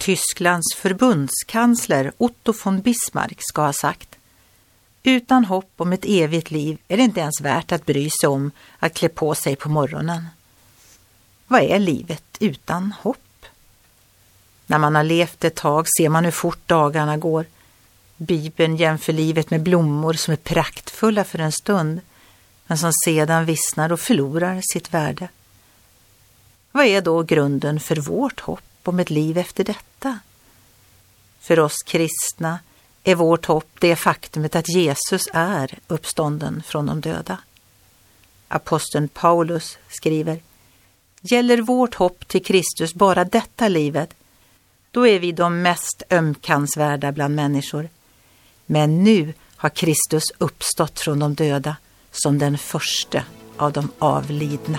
Tysklands förbundskansler Otto von Bismarck ska ha sagt Utan hopp om ett evigt liv är det inte ens värt att bry sig om att klä på sig på morgonen. Vad är livet utan hopp? När man har levt ett tag ser man hur fort dagarna går. Bibeln jämför livet med blommor som är praktfulla för en stund men som sedan vissnar och förlorar sitt värde. Vad är då grunden för vårt hopp om ett liv efter detta? För oss kristna är vårt hopp det faktumet att Jesus är uppstånden från de döda. Aposteln Paulus skriver Gäller vårt hopp till Kristus bara detta livet, då är vi de mest ömkansvärda bland människor. Men nu har Kristus uppstått från de döda som den första av de avlidna.